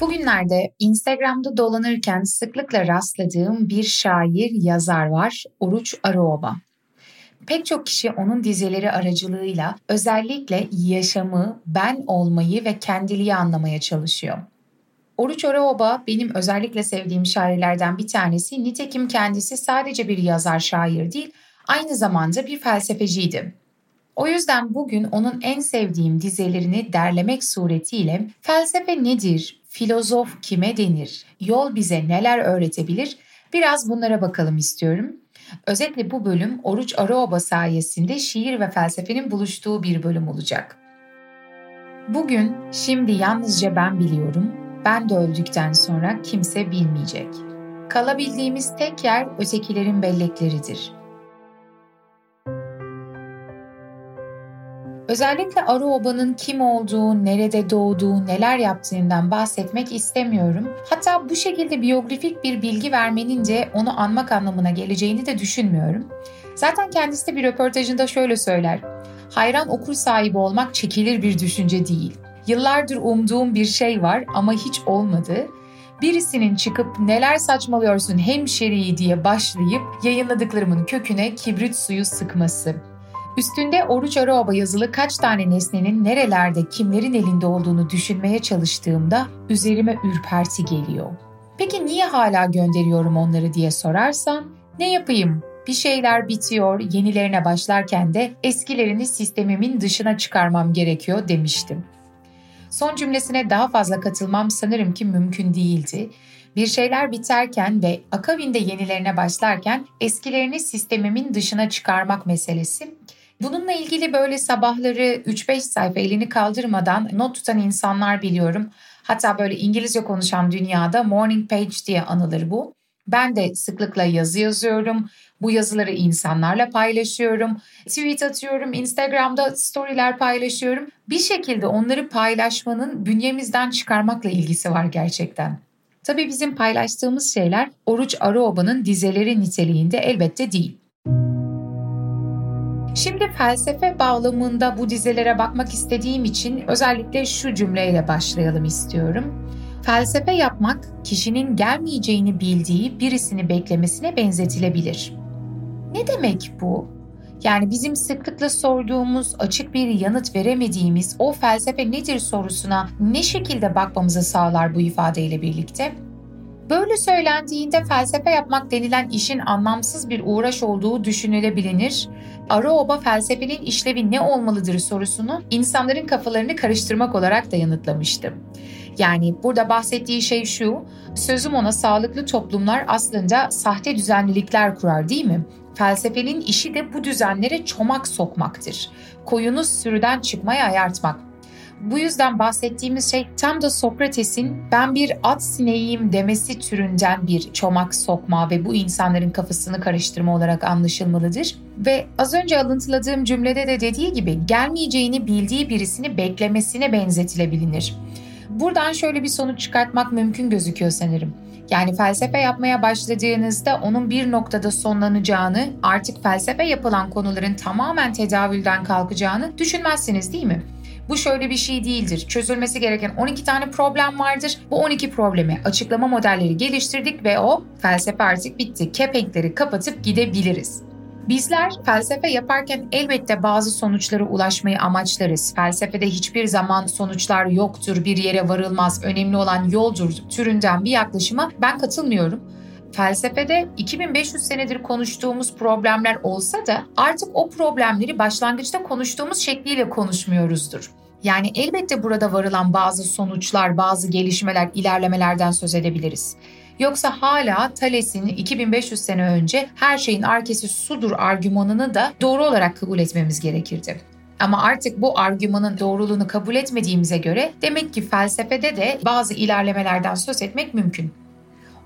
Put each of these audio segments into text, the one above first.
Bugünlerde Instagram'da dolanırken sıklıkla rastladığım bir şair, yazar var, Oruç Arıoba. Pek çok kişi onun dizeleri aracılığıyla özellikle yaşamı, ben olmayı ve kendiliği anlamaya çalışıyor. Oruç Arıoba benim özellikle sevdiğim şairlerden bir tanesi. Nitekim kendisi sadece bir yazar şair değil, aynı zamanda bir felsefeciydi. O yüzden bugün onun en sevdiğim dizelerini derlemek suretiyle felsefe nedir, filozof kime denir, yol bize neler öğretebilir biraz bunlara bakalım istiyorum. Özetle bu bölüm Oruç Araoba sayesinde şiir ve felsefenin buluştuğu bir bölüm olacak. Bugün şimdi yalnızca ben biliyorum, ben de öldükten sonra kimse bilmeyecek. Kalabildiğimiz tek yer ötekilerin bellekleridir. Özellikle Arı Oba'nın kim olduğu, nerede doğduğu, neler yaptığından bahsetmek istemiyorum. Hatta bu şekilde biyografik bir bilgi vermenin de onu anmak anlamına geleceğini de düşünmüyorum. Zaten kendisi de bir röportajında şöyle söyler. Hayran okur sahibi olmak çekilir bir düşünce değil. Yıllardır umduğum bir şey var ama hiç olmadı. Birisinin çıkıp neler saçmalıyorsun hemşeriyi diye başlayıp yayınladıklarımın köküne kibrit suyu sıkması. Üstünde Oruç Arıoba yazılı kaç tane nesnenin nerelerde kimlerin elinde olduğunu düşünmeye çalıştığımda üzerime ürperti geliyor. Peki niye hala gönderiyorum onları diye sorarsan ne yapayım? Bir şeyler bitiyor, yenilerine başlarken de eskilerini sistemimin dışına çıkarmam gerekiyor demiştim. Son cümlesine daha fazla katılmam sanırım ki mümkün değildi. Bir şeyler biterken ve akabinde yenilerine başlarken eskilerini sistemimin dışına çıkarmak meselesi Bununla ilgili böyle sabahları 3-5 sayfa elini kaldırmadan not tutan insanlar biliyorum. Hatta böyle İngilizce konuşan dünyada morning page diye anılır bu. Ben de sıklıkla yazı yazıyorum. Bu yazıları insanlarla paylaşıyorum. Tweet atıyorum, Instagram'da storyler paylaşıyorum. Bir şekilde onları paylaşmanın bünyemizden çıkarmakla ilgisi var gerçekten. Tabii bizim paylaştığımız şeyler Oruç Arıoba'nın dizeleri niteliğinde elbette değil. Şimdi felsefe bağlamında bu dizelere bakmak istediğim için özellikle şu cümleyle başlayalım istiyorum. Felsefe yapmak kişinin gelmeyeceğini bildiği birisini beklemesine benzetilebilir. Ne demek bu? Yani bizim sıklıkla sorduğumuz, açık bir yanıt veremediğimiz o felsefe nedir sorusuna ne şekilde bakmamızı sağlar bu ifadeyle birlikte? Böyle söylendiğinde felsefe yapmak denilen işin anlamsız bir uğraş olduğu düşünülebilir. Araoba felsefenin işlevi ne olmalıdır sorusunu insanların kafalarını karıştırmak olarak da yanıtlamıştı. Yani burada bahsettiği şey şu, sözüm ona sağlıklı toplumlar aslında sahte düzenlilikler kurar değil mi? Felsefenin işi de bu düzenlere çomak sokmaktır. Koyunu sürüden çıkmaya ayartmak. Bu yüzden bahsettiğimiz şey tam da Sokrates'in ben bir at sineğiyim demesi türünden bir çomak sokma ve bu insanların kafasını karıştırma olarak anlaşılmalıdır. Ve az önce alıntıladığım cümlede de dediği gibi gelmeyeceğini bildiği birisini beklemesine benzetilebilir. Buradan şöyle bir sonuç çıkartmak mümkün gözüküyor sanırım. Yani felsefe yapmaya başladığınızda onun bir noktada sonlanacağını, artık felsefe yapılan konuların tamamen tedavülden kalkacağını düşünmezsiniz değil mi? Bu şöyle bir şey değildir. Çözülmesi gereken 12 tane problem vardır. Bu 12 problemi açıklama modelleri geliştirdik ve o felsefe artık bitti. Kepenkleri kapatıp gidebiliriz. Bizler felsefe yaparken elbette bazı sonuçlara ulaşmayı amaçlarız. Felsefede hiçbir zaman sonuçlar yoktur, bir yere varılmaz, önemli olan yoldur türünden bir yaklaşıma ben katılmıyorum. Felsefede 2500 senedir konuştuğumuz problemler olsa da artık o problemleri başlangıçta konuştuğumuz şekliyle konuşmuyoruzdur. Yani elbette burada varılan bazı sonuçlar, bazı gelişmeler, ilerlemelerden söz edebiliriz. Yoksa hala Thales'in 2500 sene önce her şeyin arkesi sudur argümanını da doğru olarak kabul etmemiz gerekirdi. Ama artık bu argümanın doğruluğunu kabul etmediğimize göre demek ki felsefede de bazı ilerlemelerden söz etmek mümkün.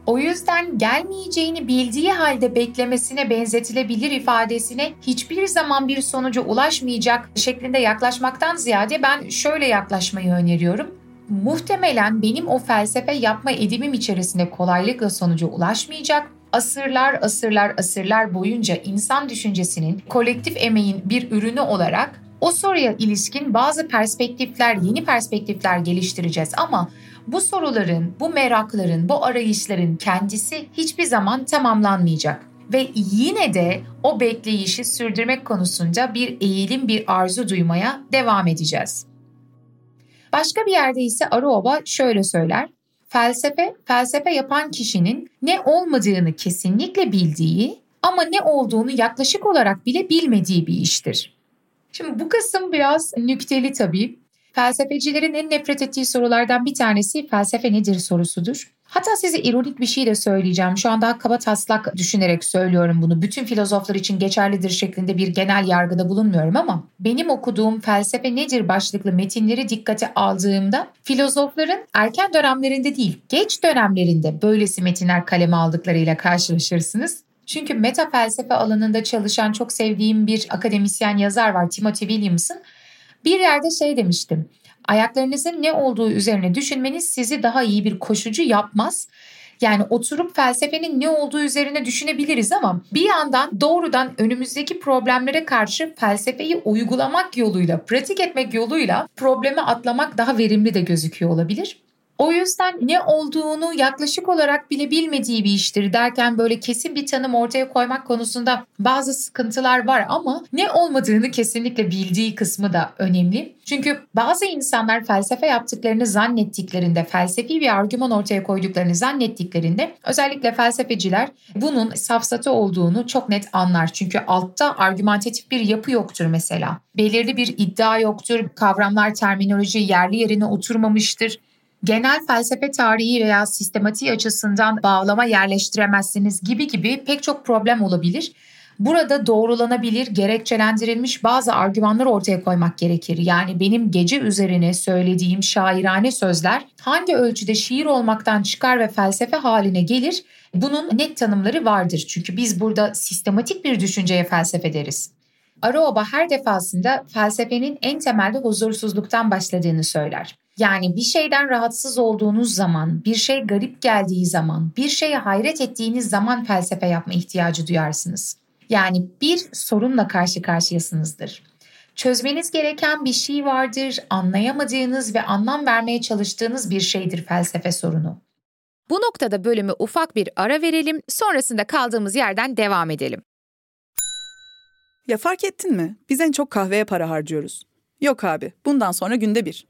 O yüzden gelmeyeceğini bildiği halde beklemesine benzetilebilir ifadesine hiçbir zaman bir sonuca ulaşmayacak şeklinde yaklaşmaktan ziyade ben şöyle yaklaşmayı öneriyorum. Muhtemelen benim o felsefe yapma edimim içerisinde kolaylıkla sonuca ulaşmayacak asırlar asırlar asırlar boyunca insan düşüncesinin kolektif emeğin bir ürünü olarak o soruya ilişkin bazı perspektifler, yeni perspektifler geliştireceğiz ama bu soruların, bu merakların, bu arayışların kendisi hiçbir zaman tamamlanmayacak ve yine de o bekleyişi sürdürmek konusunda bir eğilim, bir arzu duymaya devam edeceğiz. Başka bir yerde ise Aruoba şöyle söyler. Felsefe, felsefe yapan kişinin ne olmadığını kesinlikle bildiği ama ne olduğunu yaklaşık olarak bile bilmediği bir iştir. Şimdi bu kısım biraz nükteli tabii. Felsefecilerin en nefret ettiği sorulardan bir tanesi felsefe nedir sorusudur. Hatta size ironik bir şey de söyleyeceğim. Şu anda kaba taslak düşünerek söylüyorum bunu. Bütün filozoflar için geçerlidir şeklinde bir genel yargıda bulunmuyorum ama benim okuduğum felsefe nedir başlıklı metinleri dikkate aldığımda filozofların erken dönemlerinde değil, geç dönemlerinde böylesi metinler kaleme aldıklarıyla karşılaşırsınız. Çünkü meta felsefe alanında çalışan çok sevdiğim bir akademisyen yazar var Timothy Williamson. Bir yerde şey demiştim. Ayaklarınızın ne olduğu üzerine düşünmeniz sizi daha iyi bir koşucu yapmaz. Yani oturup felsefenin ne olduğu üzerine düşünebiliriz ama bir yandan doğrudan önümüzdeki problemlere karşı felsefeyi uygulamak yoluyla, pratik etmek yoluyla problemi atlamak daha verimli de gözüküyor olabilir. O yüzden ne olduğunu yaklaşık olarak bile bilmediği bir iştir derken böyle kesin bir tanım ortaya koymak konusunda bazı sıkıntılar var ama ne olmadığını kesinlikle bildiği kısmı da önemli. Çünkü bazı insanlar felsefe yaptıklarını zannettiklerinde, felsefi bir argüman ortaya koyduklarını zannettiklerinde özellikle felsefeciler bunun safsatı olduğunu çok net anlar. Çünkü altta argümantatif bir yapı yoktur mesela. Belirli bir iddia yoktur, kavramlar, terminoloji yerli yerine oturmamıştır genel felsefe tarihi veya sistematiği açısından bağlama yerleştiremezsiniz gibi gibi pek çok problem olabilir. Burada doğrulanabilir, gerekçelendirilmiş bazı argümanlar ortaya koymak gerekir. Yani benim gece üzerine söylediğim şairane sözler hangi ölçüde şiir olmaktan çıkar ve felsefe haline gelir? Bunun net tanımları vardır. Çünkü biz burada sistematik bir düşünceye felsefe deriz. Aroba her defasında felsefenin en temelde huzursuzluktan başladığını söyler. Yani bir şeyden rahatsız olduğunuz zaman, bir şey garip geldiği zaman, bir şeye hayret ettiğiniz zaman felsefe yapma ihtiyacı duyarsınız. Yani bir sorunla karşı karşıyasınızdır. Çözmeniz gereken bir şey vardır, anlayamadığınız ve anlam vermeye çalıştığınız bir şeydir felsefe sorunu. Bu noktada bölümü ufak bir ara verelim, sonrasında kaldığımız yerden devam edelim. Ya fark ettin mi? Biz en çok kahveye para harcıyoruz. Yok abi, bundan sonra günde bir.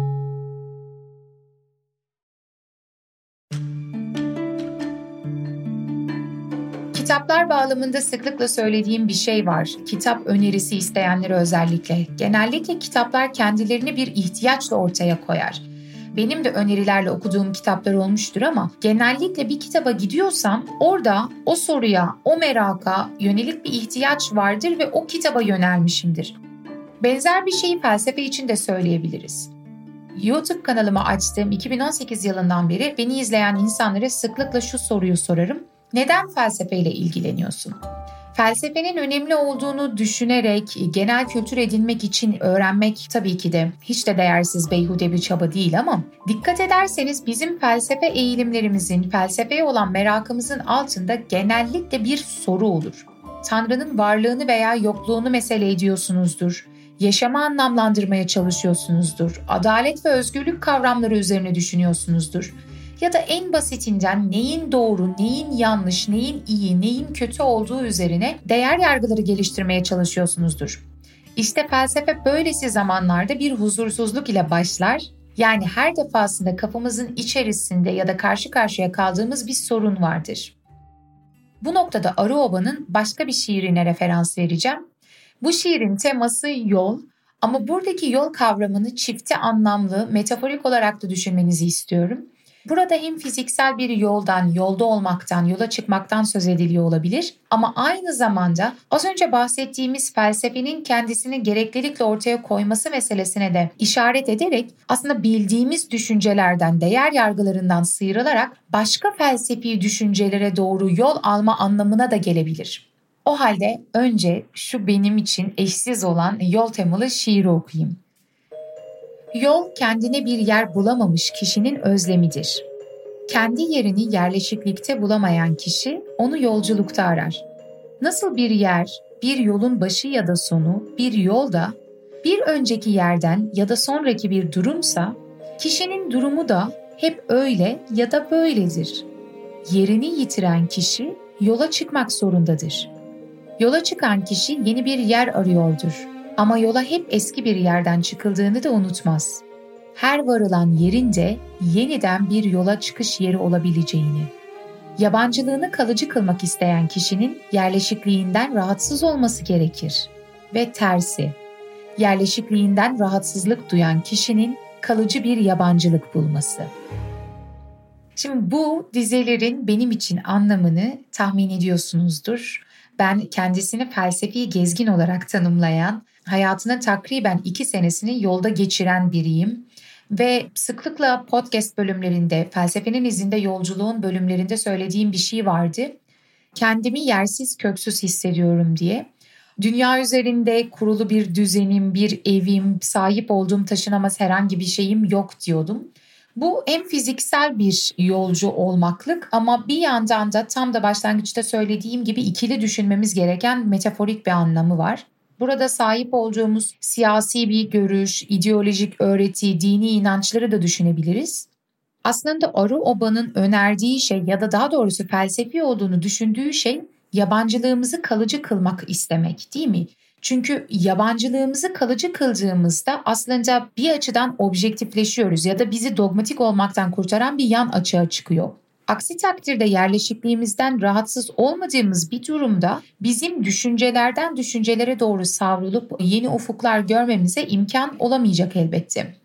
Kitaplar bağlamında sıklıkla söylediğim bir şey var. Kitap önerisi isteyenlere özellikle. Genellikle kitaplar kendilerini bir ihtiyaçla ortaya koyar. benim de önerilerle okuduğum kitaplar olmuştur ama genellikle bir kitaba gidiyorsam orada o soruya, o meraka yönelik bir ihtiyaç vardır ve o kitaba yönelmişimdir. Benzer bir şeyi felsefe için de söyleyebiliriz. YouTube kanalımı açtığım 2018 yılından beri beni izleyen insanlara sıklıkla şu soruyu sorarım. Neden felsefeyle ilgileniyorsun? Felsefenin önemli olduğunu düşünerek genel kültür edinmek için öğrenmek tabii ki de hiç de değersiz beyhude bir çaba değil ama dikkat ederseniz bizim felsefe eğilimlerimizin, felsefeye olan merakımızın altında genellikle bir soru olur. Tanrı'nın varlığını veya yokluğunu mesele ediyorsunuzdur. Yaşamı anlamlandırmaya çalışıyorsunuzdur. Adalet ve özgürlük kavramları üzerine düşünüyorsunuzdur ya da en basitinden neyin doğru, neyin yanlış, neyin iyi, neyin kötü olduğu üzerine değer yargıları geliştirmeye çalışıyorsunuzdur. İşte felsefe böylesi zamanlarda bir huzursuzluk ile başlar. Yani her defasında kafamızın içerisinde ya da karşı karşıya kaldığımız bir sorun vardır. Bu noktada Arıoba'nın başka bir şiirine referans vereceğim. Bu şiirin teması yol ama buradaki yol kavramını çifte anlamlı, metaforik olarak da düşünmenizi istiyorum. Burada hem fiziksel bir yoldan, yolda olmaktan, yola çıkmaktan söz ediliyor olabilir ama aynı zamanda az önce bahsettiğimiz felsefenin kendisini gereklilikle ortaya koyması meselesine de işaret ederek aslında bildiğimiz düşüncelerden, değer yargılarından sıyrılarak başka felsefi düşüncelere doğru yol alma anlamına da gelebilir. O halde önce şu benim için eşsiz olan yol temalı şiiri okuyayım. Yol kendine bir yer bulamamış kişinin özlemidir. Kendi yerini yerleşiklikte bulamayan kişi onu yolculukta arar. Nasıl bir yer, bir yolun başı ya da sonu, bir yolda, bir önceki yerden ya da sonraki bir durumsa, kişinin durumu da hep öyle ya da böyledir. Yerini yitiren kişi yola çıkmak zorundadır. Yola çıkan kişi yeni bir yer arıyordur ama yola hep eski bir yerden çıkıldığını da unutmaz. Her varılan yerin de yeniden bir yola çıkış yeri olabileceğini. Yabancılığını kalıcı kılmak isteyen kişinin yerleşikliğinden rahatsız olması gerekir. Ve tersi, yerleşikliğinden rahatsızlık duyan kişinin kalıcı bir yabancılık bulması. Şimdi bu dizelerin benim için anlamını tahmin ediyorsunuzdur. Ben kendisini felsefi gezgin olarak tanımlayan, hayatının takriben iki senesini yolda geçiren biriyim. Ve sıklıkla podcast bölümlerinde, felsefenin izinde yolculuğun bölümlerinde söylediğim bir şey vardı. Kendimi yersiz köksüz hissediyorum diye. Dünya üzerinde kurulu bir düzenim, bir evim, sahip olduğum taşınamaz herhangi bir şeyim yok diyordum. Bu en fiziksel bir yolcu olmaklık ama bir yandan da tam da başlangıçta söylediğim gibi ikili düşünmemiz gereken metaforik bir anlamı var. Burada sahip olduğumuz siyasi bir görüş, ideolojik öğreti, dini inançları da düşünebiliriz. Aslında Arı Oba'nın önerdiği şey ya da daha doğrusu felsefi olduğunu düşündüğü şey yabancılığımızı kalıcı kılmak istemek değil mi? Çünkü yabancılığımızı kalıcı kıldığımızda aslında bir açıdan objektifleşiyoruz ya da bizi dogmatik olmaktan kurtaran bir yan açığa çıkıyor. Aksi takdirde yerleşikliğimizden rahatsız olmadığımız bir durumda bizim düşüncelerden düşüncelere doğru savrulup yeni ufuklar görmemize imkan olamayacak elbette.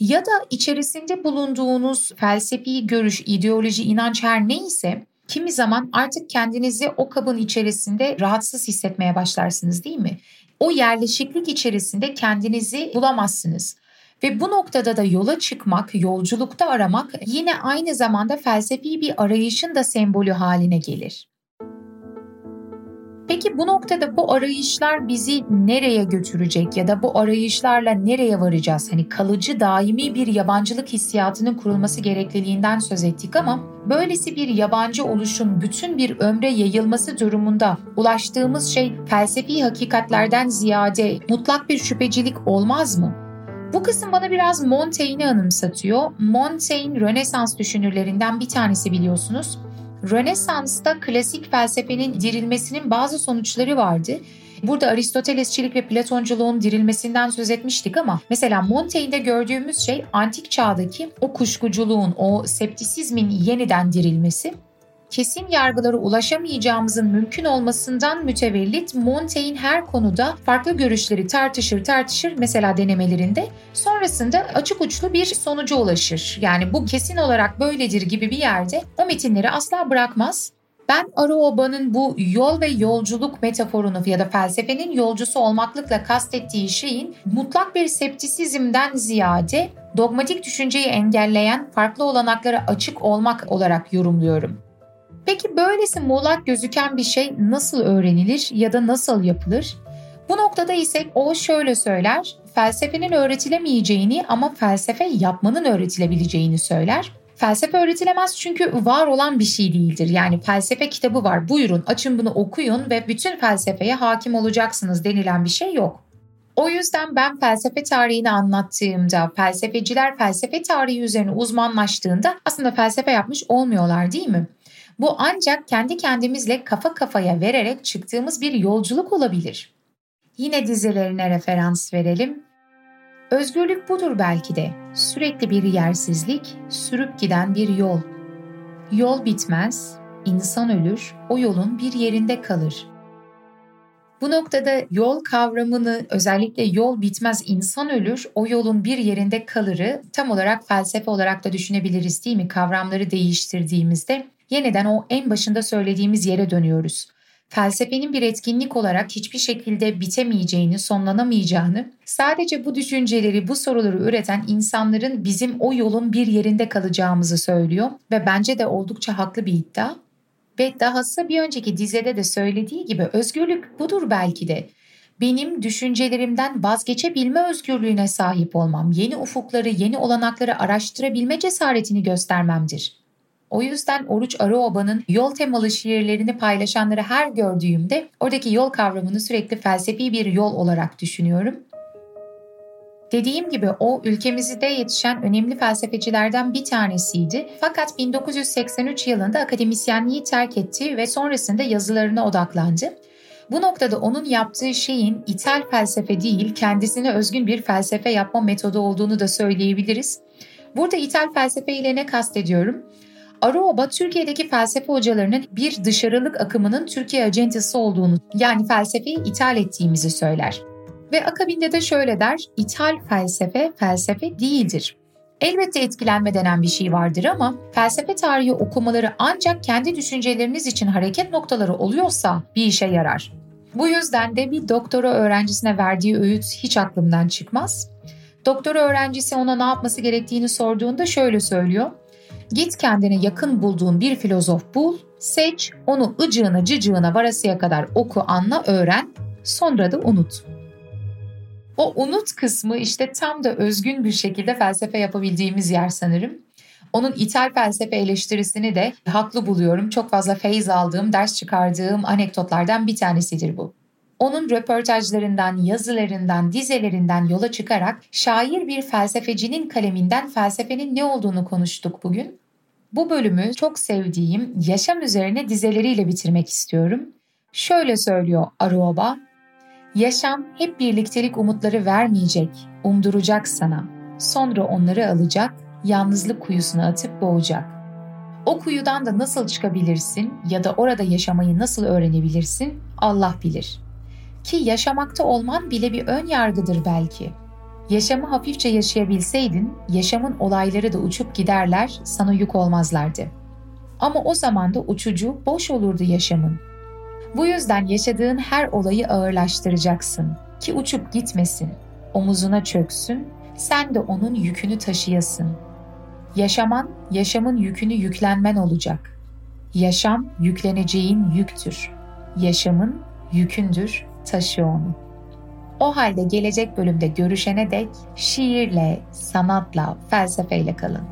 Ya da içerisinde bulunduğunuz felsefi görüş, ideoloji, inanç her neyse kimi zaman artık kendinizi o kabın içerisinde rahatsız hissetmeye başlarsınız değil mi? O yerleşiklik içerisinde kendinizi bulamazsınız. Ve bu noktada da yola çıkmak, yolculukta aramak yine aynı zamanda felsefi bir arayışın da sembolü haline gelir. Peki bu noktada bu arayışlar bizi nereye götürecek ya da bu arayışlarla nereye varacağız? Hani kalıcı daimi bir yabancılık hissiyatının kurulması gerekliliğinden söz ettik ama böylesi bir yabancı oluşun bütün bir ömre yayılması durumunda ulaştığımız şey felsefi hakikatlerden ziyade mutlak bir şüphecilik olmaz mı? Bu kısım bana biraz Montaigne'i anımsatıyor. Montaigne Rönesans düşünürlerinden bir tanesi biliyorsunuz. Rönesans'ta klasik felsefenin dirilmesinin bazı sonuçları vardı. Burada Aristotelesçilik ve Platonculuğun dirilmesinden söz etmiştik ama mesela Montaigne'de gördüğümüz şey antik çağdaki o kuşkuculuğun, o septisizmin yeniden dirilmesi. Kesin yargılara ulaşamayacağımızın mümkün olmasından mütevellit Montaigne her konuda farklı görüşleri tartışır tartışır mesela denemelerinde sonrasında açık uçlu bir sonuca ulaşır. Yani bu kesin olarak böyledir gibi bir yerde o metinleri asla bırakmaz. Ben Aruoba'nın bu yol ve yolculuk metaforunu ya da felsefenin yolcusu olmaklıkla kastettiği şeyin mutlak bir septisizmden ziyade dogmatik düşünceyi engelleyen farklı olanaklara açık olmak olarak yorumluyorum. Peki böylesi muğlak gözüken bir şey nasıl öğrenilir ya da nasıl yapılır? Bu noktada ise o şöyle söyler, felsefenin öğretilemeyeceğini ama felsefe yapmanın öğretilebileceğini söyler. Felsefe öğretilemez çünkü var olan bir şey değildir. Yani felsefe kitabı var buyurun açın bunu okuyun ve bütün felsefeye hakim olacaksınız denilen bir şey yok. O yüzden ben felsefe tarihini anlattığımda, felsefeciler felsefe tarihi üzerine uzmanlaştığında aslında felsefe yapmış olmuyorlar değil mi? Bu ancak kendi kendimizle kafa kafaya vererek çıktığımız bir yolculuk olabilir. Yine dizilerine referans verelim. Özgürlük budur belki de. Sürekli bir yersizlik, sürüp giden bir yol. Yol bitmez, insan ölür, o yolun bir yerinde kalır. Bu noktada yol kavramını özellikle yol bitmez insan ölür, o yolun bir yerinde kalırı tam olarak felsefe olarak da düşünebiliriz değil mi? Kavramları değiştirdiğimizde yeniden o en başında söylediğimiz yere dönüyoruz felsefenin bir etkinlik olarak hiçbir şekilde bitemeyeceğini, sonlanamayacağını, sadece bu düşünceleri, bu soruları üreten insanların bizim o yolun bir yerinde kalacağımızı söylüyor ve bence de oldukça haklı bir iddia. Ve dahası bir önceki dizede de söylediği gibi özgürlük budur belki de. Benim düşüncelerimden vazgeçebilme özgürlüğüne sahip olmam, yeni ufukları, yeni olanakları araştırabilme cesaretini göstermemdir. O yüzden Oruç Arıoba'nın yol temalı şiirlerini paylaşanları her gördüğümde oradaki yol kavramını sürekli felsefi bir yol olarak düşünüyorum. Dediğim gibi o ülkemizde yetişen önemli felsefecilerden bir tanesiydi. Fakat 1983 yılında akademisyenliği terk etti ve sonrasında yazılarına odaklandı. Bu noktada onun yaptığı şeyin ithal felsefe değil, kendisine özgün bir felsefe yapma metodu olduğunu da söyleyebiliriz. Burada ithal felsefe ile ne kastediyorum? Aruoba Türkiye'deki felsefe hocalarının bir dışarılık akımının Türkiye acentası olduğunu yani felsefeyi ithal ettiğimizi söyler. Ve akabinde de şöyle der, ithal felsefe felsefe değildir. Elbette etkilenme denen bir şey vardır ama felsefe tarihi okumaları ancak kendi düşünceleriniz için hareket noktaları oluyorsa bir işe yarar. Bu yüzden de bir doktora öğrencisine verdiği öğüt hiç aklımdan çıkmaz. Doktora öğrencisi ona ne yapması gerektiğini sorduğunda şöyle söylüyor. Git kendine yakın bulduğun bir filozof bul, seç, onu ıcığına cıcığına varasıya kadar oku, anla, öğren, sonra da unut. O unut kısmı işte tam da özgün bir şekilde felsefe yapabildiğimiz yer sanırım. Onun ithal felsefe eleştirisini de haklı buluyorum. Çok fazla feyiz aldığım, ders çıkardığım anekdotlardan bir tanesidir bu. Onun röportajlarından, yazılarından, dizelerinden yola çıkarak şair bir felsefecinin kaleminden felsefenin ne olduğunu konuştuk bugün. Bu bölümü çok sevdiğim yaşam üzerine dizeleriyle bitirmek istiyorum. Şöyle söylüyor Aruoba, Yaşam hep birliktelik umutları vermeyecek, umduracak sana. Sonra onları alacak, yalnızlık kuyusuna atıp boğacak. O kuyudan da nasıl çıkabilirsin ya da orada yaşamayı nasıl öğrenebilirsin Allah bilir. Ki yaşamakta olman bile bir ön yargıdır belki. Yaşamı hafifçe yaşayabilseydin, yaşamın olayları da uçup giderler, sana yük olmazlardı. Ama o zaman da uçucu, boş olurdu yaşamın. Bu yüzden yaşadığın her olayı ağırlaştıracaksın ki uçup gitmesin, omuzuna çöksün, sen de onun yükünü taşıyasın. Yaşaman, yaşamın yükünü yüklenmen olacak. Yaşam yükleneceğin yüktür. Yaşamın yükündür, taşı onu. O halde gelecek bölümde görüşene dek şiirle, sanatla, felsefeyle kalın.